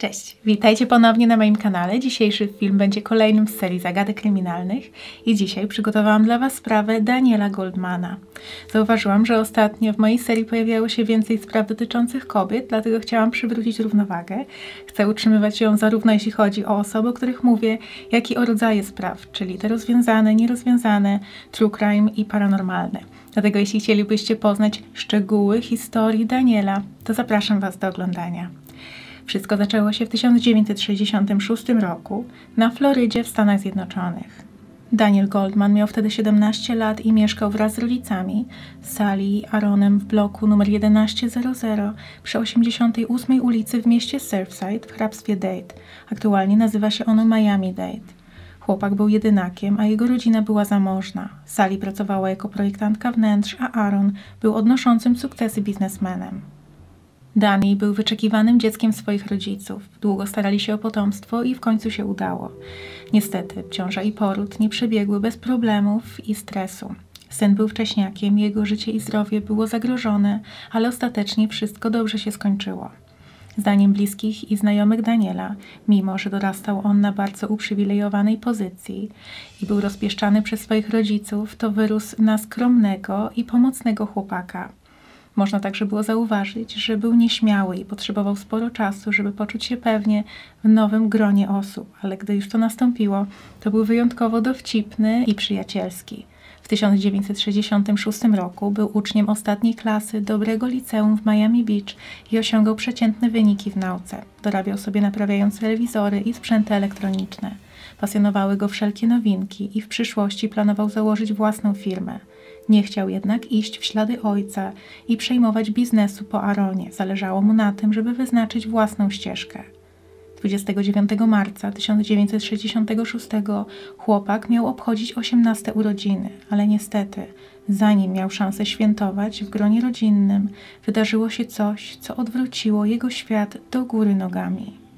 Cześć, witajcie ponownie na moim kanale. Dzisiejszy film będzie kolejnym z serii zagadek kryminalnych i dzisiaj przygotowałam dla Was sprawę Daniela Goldmana. Zauważyłam, że ostatnio w mojej serii pojawiało się więcej spraw dotyczących kobiet, dlatego chciałam przywrócić równowagę. Chcę utrzymywać ją zarówno jeśli chodzi o osoby, o których mówię, jak i o rodzaje spraw, czyli te rozwiązane, nierozwiązane, true crime i paranormalne. Dlatego jeśli chcielibyście poznać szczegóły historii Daniela, to zapraszam Was do oglądania. Wszystko zaczęło się w 1966 roku na Florydzie w Stanach Zjednoczonych. Daniel Goldman miał wtedy 17 lat i mieszkał wraz z rodzicami, Sally i Aaronem w bloku numer 1100 przy 88 ulicy w mieście Surfside w hrabstwie Dade. Aktualnie nazywa się ono Miami Dade. Chłopak był jedynakiem, a jego rodzina była zamożna. Sally pracowała jako projektantka wnętrz, a Aaron był odnoszącym sukcesy biznesmenem. Dani był wyczekiwanym dzieckiem swoich rodziców. Długo starali się o potomstwo i w końcu się udało. Niestety, ciąża i poród nie przebiegły bez problemów i stresu. Syn był wcześniakiem, jego życie i zdrowie było zagrożone, ale ostatecznie wszystko dobrze się skończyło. Zdaniem bliskich i znajomych Daniela, mimo że dorastał on na bardzo uprzywilejowanej pozycji i był rozpieszczany przez swoich rodziców, to wyrósł na skromnego i pomocnego chłopaka. Można także było zauważyć, że był nieśmiały i potrzebował sporo czasu, żeby poczuć się pewnie w nowym gronie osób, ale gdy już to nastąpiło, to był wyjątkowo dowcipny i przyjacielski. W 1966 roku był uczniem ostatniej klasy dobrego liceum w Miami Beach i osiągał przeciętne wyniki w nauce. Dorabiał sobie naprawiając telewizory i sprzęty elektroniczne. Pasjonowały go wszelkie nowinki i w przyszłości planował założyć własną firmę. Nie chciał jednak iść w ślady ojca i przejmować biznesu po Aronie. Zależało mu na tym, żeby wyznaczyć własną ścieżkę. 29 marca 1966 chłopak miał obchodzić 18 urodziny, ale niestety, zanim miał szansę świętować w gronie rodzinnym, wydarzyło się coś, co odwróciło jego świat do góry nogami.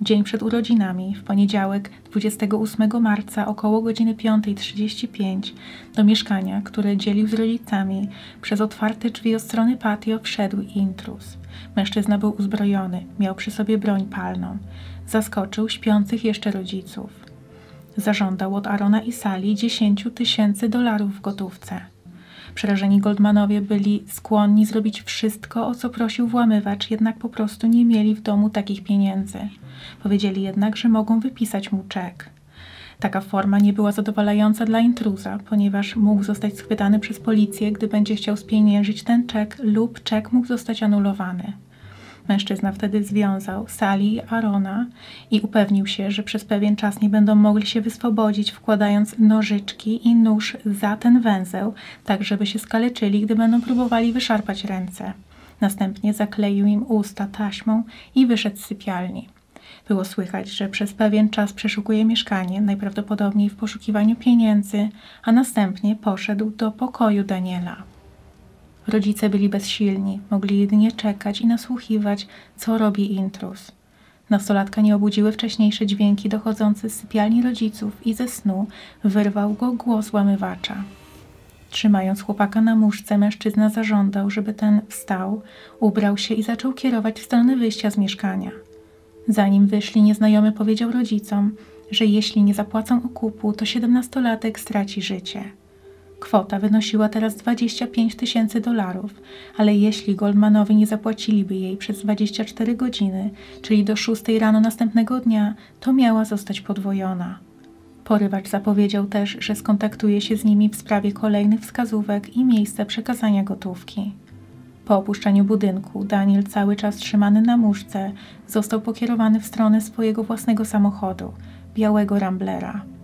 Dzień przed urodzinami, w poniedziałek 28 marca około godziny 5.35 do mieszkania, które dzielił z rodzicami, przez otwarte drzwi od strony patio wszedł intruz. Mężczyzna był uzbrojony, miał przy sobie broń palną. Zaskoczył śpiących jeszcze rodziców. Zażądał od Arona i Sali 10 tysięcy dolarów w gotówce. Przerażeni Goldmanowie byli skłonni zrobić wszystko, o co prosił włamywacz, jednak po prostu nie mieli w domu takich pieniędzy. Powiedzieli jednak, że mogą wypisać mu czek. Taka forma nie była zadowalająca dla intruza, ponieważ mógł zostać schwytany przez policję, gdy będzie chciał spieniężyć ten czek lub czek mógł zostać anulowany. Mężczyzna wtedy związał Sali i Arona i upewnił się, że przez pewien czas nie będą mogli się wyswobodzić, wkładając nożyczki i nóż za ten węzeł, tak żeby się skaleczyli, gdy będą próbowali wyszarpać ręce. Następnie zakleił im usta taśmą i wyszedł z sypialni. Było słychać, że przez pewien czas przeszukuje mieszkanie, najprawdopodobniej w poszukiwaniu pieniędzy, a następnie poszedł do pokoju Daniela. Rodzice byli bezsilni, mogli jedynie czekać i nasłuchiwać, co robi intruz. Nastolatka nie obudziły wcześniejsze dźwięki dochodzące z sypialni rodziców i ze snu wyrwał go głos łamywacza. Trzymając chłopaka na muszce, mężczyzna zażądał, żeby ten wstał, ubrał się i zaczął kierować w stronę wyjścia z mieszkania. Zanim wyszli, nieznajomy powiedział rodzicom, że jeśli nie zapłacą okupu, to siedemnastolatek straci życie. Kwota wynosiła teraz 25 tysięcy dolarów, ale jeśli Goldmanowi nie zapłaciliby jej przez 24 godziny, czyli do 6 rano następnego dnia, to miała zostać podwojona. Porywacz zapowiedział też, że skontaktuje się z nimi w sprawie kolejnych wskazówek i miejsca przekazania gotówki. Po opuszczeniu budynku, Daniel, cały czas trzymany na muszce, został pokierowany w stronę swojego własnego samochodu, białego Ramblera.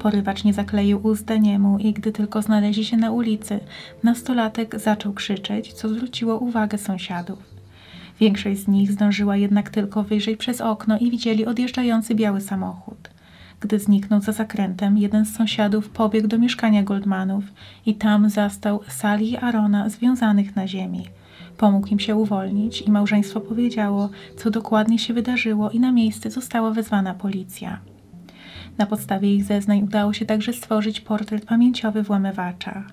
Porywacz nie zakleił ust Daniemu i gdy tylko znaleźli się na ulicy, nastolatek zaczął krzyczeć, co zwróciło uwagę sąsiadów. Większość z nich zdążyła jednak tylko wyjrzeć przez okno i widzieli odjeżdżający biały samochód. Gdy zniknął za zakrętem, jeden z sąsiadów pobiegł do mieszkania Goldmanów i tam zastał Sali i Arona związanych na ziemi. Pomógł im się uwolnić i małżeństwo powiedziało, co dokładnie się wydarzyło i na miejsce została wezwana policja. Na podstawie ich zeznań udało się także stworzyć portret pamięciowy włamywacza.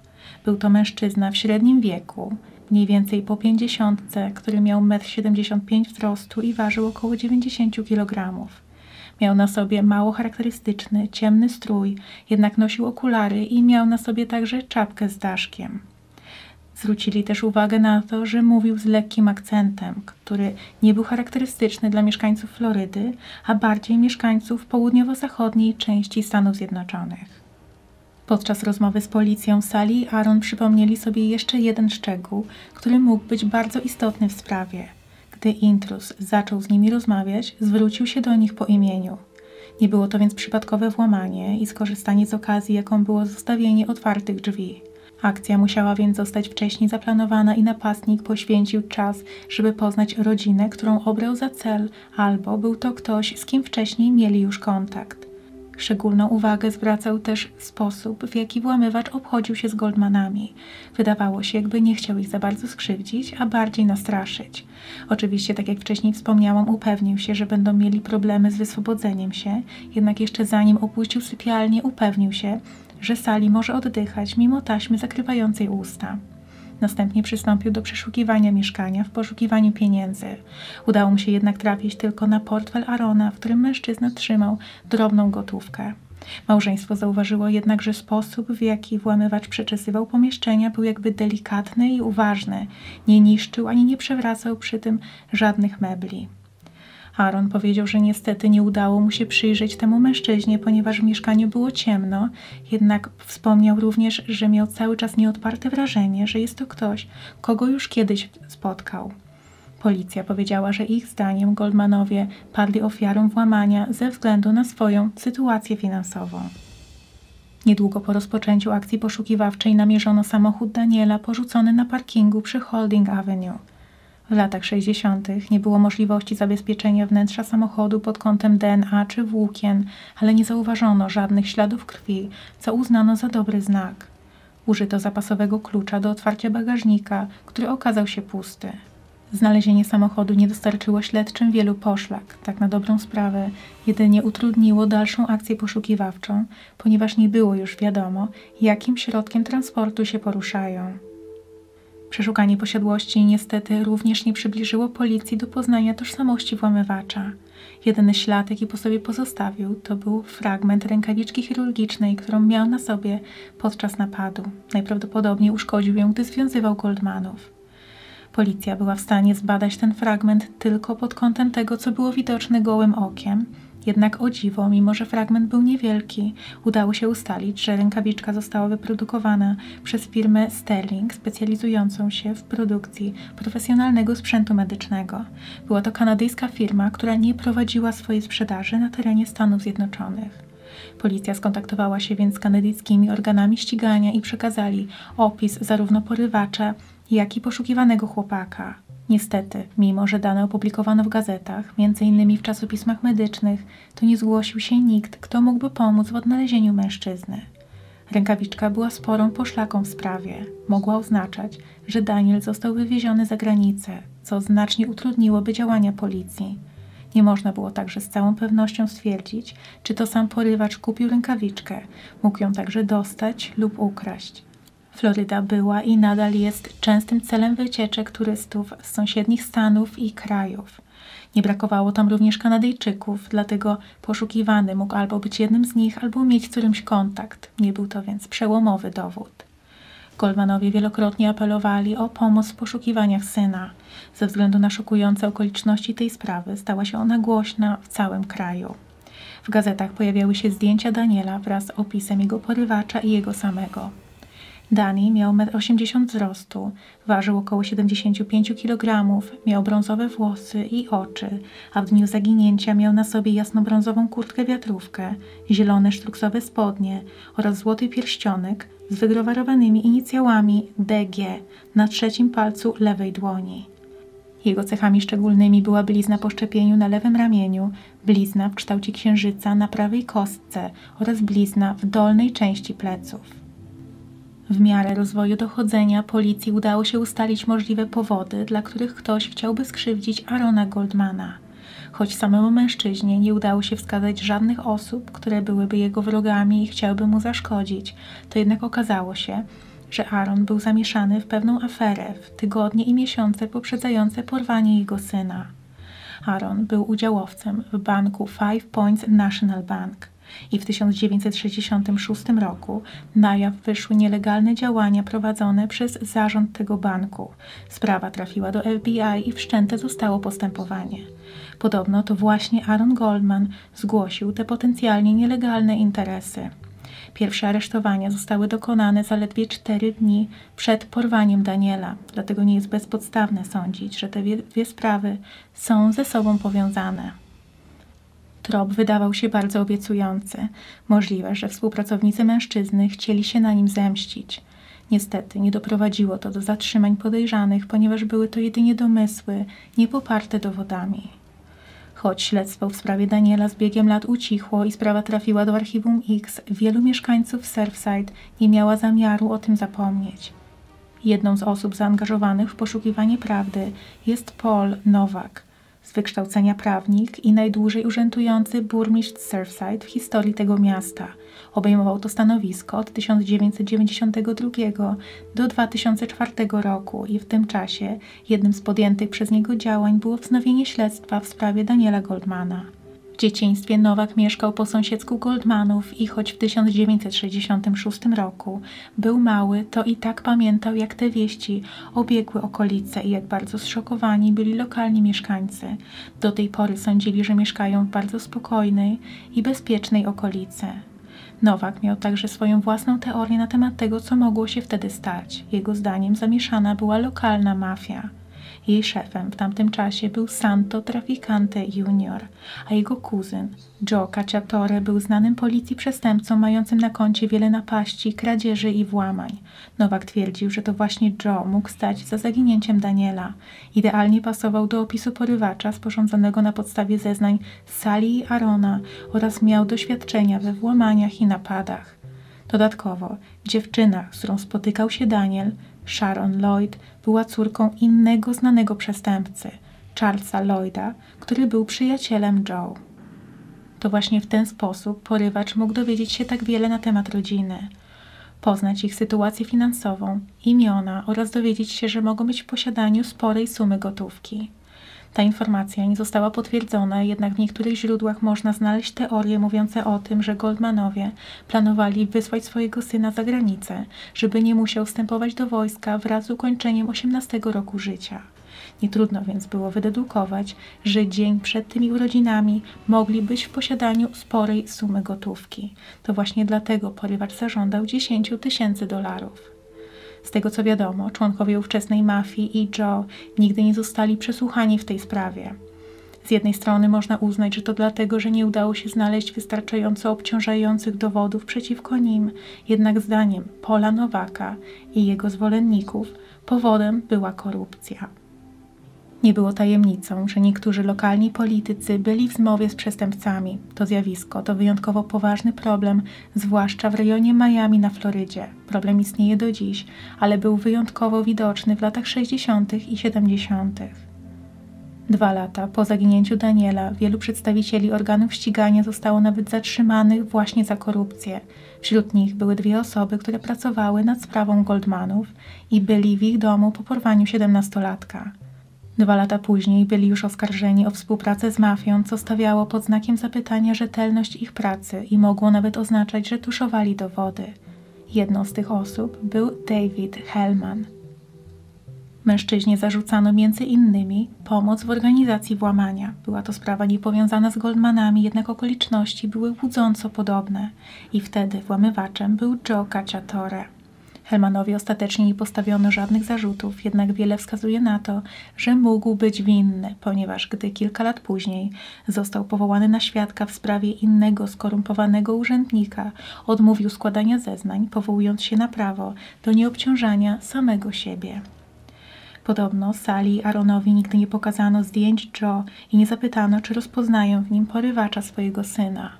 Był to mężczyzna w średnim wieku, mniej więcej po pięćdziesiątce, który miał 1,75 m wzrostu i ważył około 90 kg. Miał na sobie mało charakterystyczny, ciemny strój, jednak nosił okulary i miał na sobie także czapkę z daszkiem. Zwrócili też uwagę na to, że mówił z lekkim akcentem, który nie był charakterystyczny dla mieszkańców Florydy, a bardziej mieszkańców południowo-zachodniej części Stanów Zjednoczonych. Podczas rozmowy z policją Sally Aaron przypomnieli sobie jeszcze jeden szczegół, który mógł być bardzo istotny w sprawie. Gdy intruz zaczął z nimi rozmawiać, zwrócił się do nich po imieniu. Nie było to więc przypadkowe włamanie i skorzystanie z okazji, jaką było zostawienie otwartych drzwi. Akcja musiała więc zostać wcześniej zaplanowana i napastnik poświęcił czas, żeby poznać rodzinę, którą obrał za cel, albo był to ktoś, z kim wcześniej mieli już kontakt. Szczególną uwagę zwracał też sposób, w jaki włamywacz obchodził się z Goldmanami. Wydawało się, jakby nie chciał ich za bardzo skrzywdzić, a bardziej nastraszyć. Oczywiście, tak jak wcześniej wspomniałam, upewnił się, że będą mieli problemy z wyswobodzeniem się, jednak jeszcze zanim opuścił sypialnię, upewnił się, że Sali może oddychać mimo taśmy zakrywającej usta. Następnie przystąpił do przeszukiwania mieszkania w poszukiwaniu pieniędzy. Udało mu się jednak trafić tylko na portfel Arona, w którym mężczyzna trzymał drobną gotówkę. Małżeństwo zauważyło jednak, że sposób, w jaki włamywacz przeczesywał pomieszczenia, był jakby delikatny i uważny. Nie niszczył ani nie przewracał przy tym żadnych mebli. Aaron powiedział, że niestety nie udało mu się przyjrzeć temu mężczyźnie, ponieważ w mieszkaniu było ciemno, jednak wspomniał również, że miał cały czas nieodparte wrażenie, że jest to ktoś, kogo już kiedyś spotkał. Policja powiedziała, że ich zdaniem Goldmanowie padli ofiarą włamania ze względu na swoją sytuację finansową. Niedługo po rozpoczęciu akcji poszukiwawczej namierzono samochód Daniela porzucony na parkingu przy Holding Avenue. W latach 60. nie było możliwości zabezpieczenia wnętrza samochodu pod kątem DNA czy włókien, ale nie zauważono żadnych śladów krwi, co uznano za dobry znak. Użyto zapasowego klucza do otwarcia bagażnika, który okazał się pusty. Znalezienie samochodu nie dostarczyło śledczym wielu poszlak, tak na dobrą sprawę, jedynie utrudniło dalszą akcję poszukiwawczą, ponieważ nie było już wiadomo, jakim środkiem transportu się poruszają. Przeszukanie posiadłości niestety również nie przybliżyło policji do poznania tożsamości włamywacza. Jedyny ślad, jaki po sobie pozostawił, to był fragment rękawiczki chirurgicznej, którą miał na sobie podczas napadu. Najprawdopodobniej uszkodził ją, gdy związywał Goldmanów. Policja była w stanie zbadać ten fragment tylko pod kątem tego, co było widoczne gołym okiem – jednak o dziwo, mimo że fragment był niewielki, udało się ustalić, że rękawiczka została wyprodukowana przez firmę Sterling, specjalizującą się w produkcji profesjonalnego sprzętu medycznego. Była to kanadyjska firma, która nie prowadziła swojej sprzedaży na terenie Stanów Zjednoczonych. Policja skontaktowała się więc z kanadyjskimi organami ścigania i przekazali opis zarówno porywacza, jak i poszukiwanego chłopaka. Niestety, mimo że dane opublikowano w gazetach, m.in. w czasopismach medycznych, to nie zgłosił się nikt, kto mógłby pomóc w odnalezieniu mężczyzny. Rękawiczka była sporą poszlaką w sprawie. Mogła oznaczać, że Daniel został wywieziony za granicę, co znacznie utrudniłoby działania policji. Nie można było także z całą pewnością stwierdzić, czy to sam porywacz kupił rękawiczkę, mógł ją także dostać lub ukraść. Floryda była i nadal jest częstym celem wycieczek turystów z sąsiednich stanów i krajów. Nie brakowało tam również Kanadyjczyków, dlatego poszukiwany mógł albo być jednym z nich, albo mieć z którymś kontakt. Nie był to więc przełomowy dowód. Goldmanowie wielokrotnie apelowali o pomoc w poszukiwaniach syna. Ze względu na szokujące okoliczności tej sprawy stała się ona głośna w całym kraju. W gazetach pojawiały się zdjęcia Daniela wraz z opisem jego porywacza i jego samego. Dani miał 1,80 m wzrostu, ważył około 75 kg, miał brązowe włosy i oczy, a w dniu zaginięcia miał na sobie jasnobrązową kurtkę wiatrówkę, zielone sztruksowe spodnie oraz złoty pierścionek z wygrowarowanymi inicjałami DG na trzecim palcu lewej dłoni. Jego cechami szczególnymi była blizna po szczepieniu na lewym ramieniu, blizna w kształcie księżyca na prawej kostce oraz blizna w dolnej części pleców. W miarę rozwoju dochodzenia policji udało się ustalić możliwe powody, dla których ktoś chciałby skrzywdzić Arona Goldmana. Choć samemu mężczyźnie nie udało się wskazać żadnych osób, które byłyby jego wrogami i chciałyby mu zaszkodzić, to jednak okazało się, że Aaron był zamieszany w pewną aferę w tygodnie i miesiące poprzedzające porwanie jego syna. Aaron był udziałowcem w banku Five Points National Bank i w 1966 roku na jaw wyszły nielegalne działania prowadzone przez zarząd tego banku. Sprawa trafiła do FBI i wszczęte zostało postępowanie. Podobno to właśnie Aaron Goldman zgłosił te potencjalnie nielegalne interesy. Pierwsze aresztowania zostały dokonane zaledwie cztery dni przed porwaniem Daniela, dlatego nie jest bezpodstawne sądzić, że te dwie sprawy są ze sobą powiązane. Trop wydawał się bardzo obiecujący. Możliwe, że współpracownicy mężczyzny chcieli się na nim zemścić. Niestety nie doprowadziło to do zatrzymań podejrzanych, ponieważ były to jedynie domysły, niepoparte dowodami. Choć śledztwo w sprawie Daniela z biegiem lat ucichło i sprawa trafiła do archiwum X, wielu mieszkańców Surfside nie miała zamiaru o tym zapomnieć. Jedną z osób zaangażowanych w poszukiwanie prawdy jest Paul Nowak, z wykształcenia prawnik i najdłużej urzędujący burmistrz Surfside w historii tego miasta. Obejmował to stanowisko od 1992 do 2004 roku i w tym czasie jednym z podjętych przez niego działań było wznowienie śledztwa w sprawie Daniela Goldmana. W dzieciństwie Nowak mieszkał po sąsiedzku Goldmanów i choć w 1966 roku był mały, to i tak pamiętał, jak te wieści obiegły okolice i jak bardzo zszokowani byli lokalni mieszkańcy. Do tej pory sądzili, że mieszkają w bardzo spokojnej i bezpiecznej okolicy. Nowak miał także swoją własną teorię na temat tego, co mogło się wtedy stać. Jego zdaniem zamieszana była lokalna mafia. Jej szefem w tamtym czasie był Santo Traficante Junior, a jego kuzyn Joe Cacciatore był znanym policji przestępcą mającym na koncie wiele napaści, kradzieży i włamań. Nowak twierdził, że to właśnie Joe mógł stać za zaginięciem Daniela. Idealnie pasował do opisu porywacza sporządzonego na podstawie zeznań Sali i Arona oraz miał doświadczenia we włamaniach i napadach. Dodatkowo dziewczyna, z którą spotykał się Daniel, Sharon Lloyd była córką innego znanego przestępcy, Charlesa Lloyda, który był przyjacielem Joe. To właśnie w ten sposób porywacz mógł dowiedzieć się tak wiele na temat rodziny, poznać ich sytuację finansową, imiona oraz dowiedzieć się, że mogą być w posiadaniu sporej sumy gotówki. Ta informacja nie została potwierdzona, jednak w niektórych źródłach można znaleźć teorie mówiące o tym, że Goldmanowie planowali wysłać swojego syna za granicę, żeby nie musiał wstępować do wojska wraz z ukończeniem 18 roku życia. Nie trudno więc było wydedukować, że dzień przed tymi urodzinami mogli być w posiadaniu sporej sumy gotówki. To właśnie dlatego porywacz zażądał 10 tysięcy dolarów. Z tego co wiadomo, członkowie ówczesnej mafii i Joe nigdy nie zostali przesłuchani w tej sprawie. Z jednej strony można uznać, że to dlatego, że nie udało się znaleźć wystarczająco obciążających dowodów przeciwko nim, jednak zdaniem Pola Nowaka i jego zwolenników powodem była korupcja. Nie było tajemnicą, że niektórzy lokalni politycy byli w zmowie z przestępcami. To zjawisko to wyjątkowo poważny problem, zwłaszcza w rejonie Miami na Florydzie. Problem istnieje do dziś, ale był wyjątkowo widoczny w latach 60. i 70. Dwa lata po zaginięciu Daniela wielu przedstawicieli organów ścigania zostało nawet zatrzymanych właśnie za korupcję. Wśród nich były dwie osoby, które pracowały nad sprawą Goldmanów i byli w ich domu po porwaniu siedemnastolatka. Dwa lata później byli już oskarżeni o współpracę z mafią, co stawiało pod znakiem zapytania rzetelność ich pracy i mogło nawet oznaczać, że tuszowali dowody. Jedną z tych osób był David Hellman. Mężczyźnie zarzucano między innymi pomoc w organizacji włamania. Była to sprawa niepowiązana z Goldmanami, jednak okoliczności były łudząco podobne i wtedy włamywaczem był Joe Cacciatore. Helmanowi ostatecznie nie postawiono żadnych zarzutów, jednak wiele wskazuje na to, że mógł być winny, ponieważ gdy kilka lat później został powołany na świadka w sprawie innego skorumpowanego urzędnika, odmówił składania zeznań, powołując się na prawo do nieobciążania samego siebie. Podobno Sali i Aaronowi nigdy nie pokazano zdjęć Joe i nie zapytano, czy rozpoznają w nim porywacza swojego syna.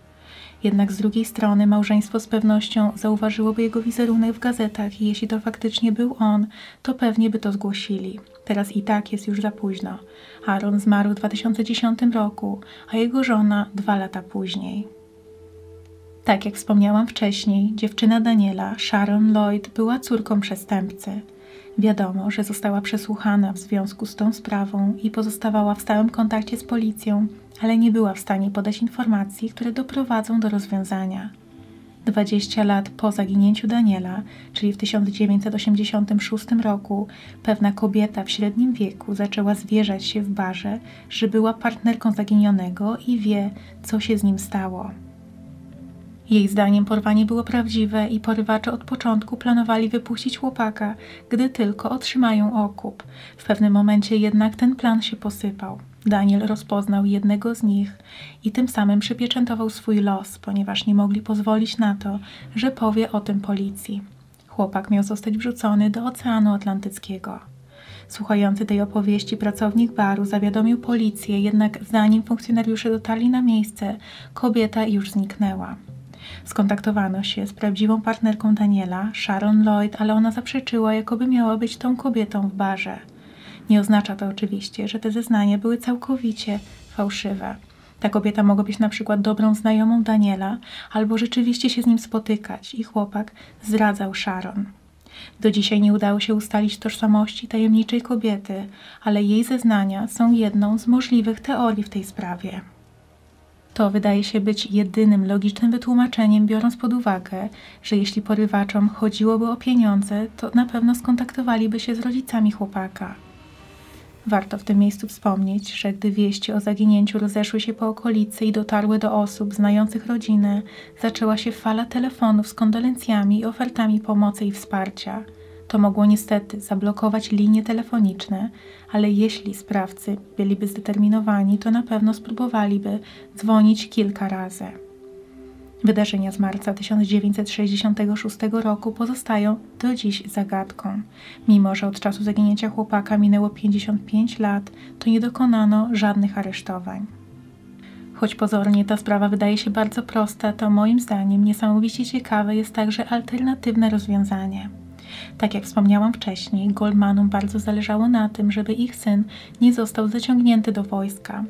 Jednak z drugiej strony małżeństwo z pewnością zauważyłoby jego wizerunek w gazetach i jeśli to faktycznie był on, to pewnie by to zgłosili. Teraz i tak jest już za późno. Aaron zmarł w 2010 roku, a jego żona dwa lata później. Tak jak wspomniałam wcześniej, dziewczyna Daniela, Sharon Lloyd, była córką przestępcy. Wiadomo, że została przesłuchana w związku z tą sprawą i pozostawała w stałym kontakcie z policją, ale nie była w stanie podać informacji, które doprowadzą do rozwiązania. 20 lat po zaginięciu Daniela, czyli w 1986 roku, pewna kobieta w średnim wieku zaczęła zwierzać się w barze, że była partnerką zaginionego i wie, co się z nim stało. Jej zdaniem porwanie było prawdziwe i porywacze od początku planowali wypuścić chłopaka, gdy tylko otrzymają okup. W pewnym momencie jednak ten plan się posypał. Daniel rozpoznał jednego z nich i tym samym przypieczętował swój los, ponieważ nie mogli pozwolić na to, że powie o tym policji. Chłopak miał zostać wrzucony do Oceanu Atlantyckiego. Słuchający tej opowieści pracownik baru zawiadomił policję, jednak zanim funkcjonariusze dotarli na miejsce, kobieta już zniknęła. Skontaktowano się z prawdziwą partnerką Daniela, Sharon Lloyd, ale ona zaprzeczyła, jakoby miała być tą kobietą w barze. Nie oznacza to oczywiście, że te zeznania były całkowicie fałszywe. Ta kobieta mogła być na przykład dobrą znajomą Daniela, albo rzeczywiście się z nim spotykać i chłopak zdradzał Sharon. Do dzisiaj nie udało się ustalić tożsamości tajemniczej kobiety, ale jej zeznania są jedną z możliwych teorii w tej sprawie. To wydaje się być jedynym logicznym wytłumaczeniem, biorąc pod uwagę, że jeśli porywaczom chodziłoby o pieniądze, to na pewno skontaktowaliby się z rodzicami chłopaka. Warto w tym miejscu wspomnieć, że gdy wieści o zaginięciu rozeszły się po okolicy i dotarły do osób znających rodzinę, zaczęła się fala telefonów z kondolencjami i ofertami pomocy i wsparcia. To mogło niestety zablokować linie telefoniczne, ale jeśli sprawcy byliby zdeterminowani, to na pewno spróbowaliby dzwonić kilka razy. Wydarzenia z marca 1966 roku pozostają do dziś zagadką. Mimo, że od czasu zaginięcia chłopaka minęło 55 lat, to nie dokonano żadnych aresztowań. Choć pozornie ta sprawa wydaje się bardzo prosta, to moim zdaniem niesamowicie ciekawe jest także alternatywne rozwiązanie. Tak jak wspomniałam wcześniej, Goldmanom bardzo zależało na tym, żeby ich syn nie został zaciągnięty do wojska.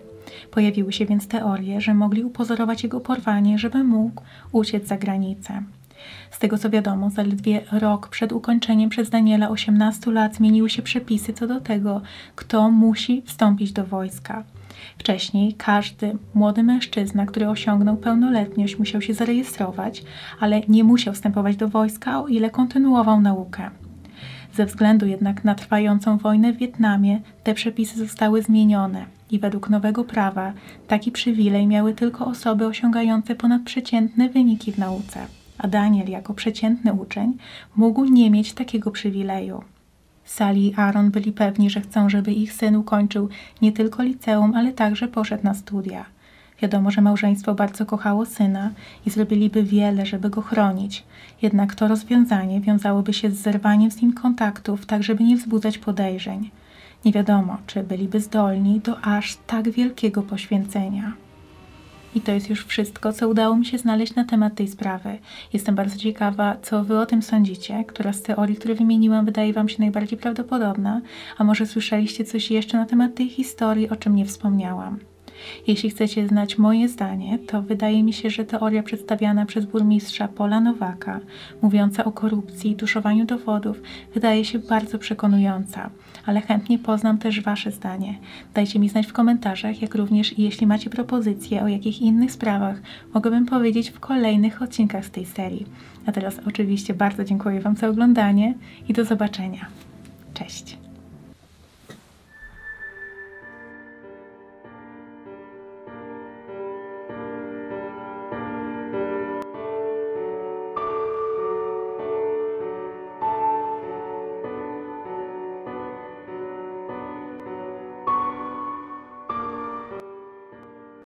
Pojawiły się więc teorie, że mogli upozorować jego porwanie, żeby mógł uciec za granicę. Z tego co wiadomo, zaledwie rok przed ukończeniem przez Daniela 18 lat zmieniły się przepisy co do tego, kto musi wstąpić do wojska. Wcześniej każdy młody mężczyzna, który osiągnął pełnoletność, musiał się zarejestrować, ale nie musiał wstępować do wojska, o ile kontynuował naukę. Ze względu jednak na trwającą wojnę w Wietnamie, te przepisy zostały zmienione i według nowego prawa taki przywilej miały tylko osoby osiągające ponadprzeciętne wyniki w nauce, a Daniel jako przeciętny uczeń mógł nie mieć takiego przywileju. Sali i Aaron byli pewni, że chcą, żeby ich syn ukończył nie tylko liceum, ale także poszedł na studia. Wiadomo, że małżeństwo bardzo kochało syna i zrobiliby wiele, żeby go chronić. Jednak to rozwiązanie wiązałoby się z zerwaniem z nim kontaktów, tak żeby nie wzbudzać podejrzeń. Nie wiadomo, czy byliby zdolni do aż tak wielkiego poświęcenia. I to jest już wszystko, co udało mi się znaleźć na temat tej sprawy. Jestem bardzo ciekawa, co Wy o tym sądzicie. Która z teorii, które wymieniłam, wydaje Wam się najbardziej prawdopodobna? A może słyszeliście coś jeszcze na temat tej historii, o czym nie wspomniałam? Jeśli chcecie znać moje zdanie, to wydaje mi się, że teoria przedstawiana przez burmistrza Pola Nowaka, mówiąca o korupcji i tuszowaniu dowodów, wydaje się bardzo przekonująca, ale chętnie poznam też Wasze zdanie. Dajcie mi znać w komentarzach, jak również jeśli macie propozycje, o jakich innych sprawach mogłabym powiedzieć w kolejnych odcinkach z tej serii. A teraz oczywiście bardzo dziękuję Wam za oglądanie i do zobaczenia. Cześć!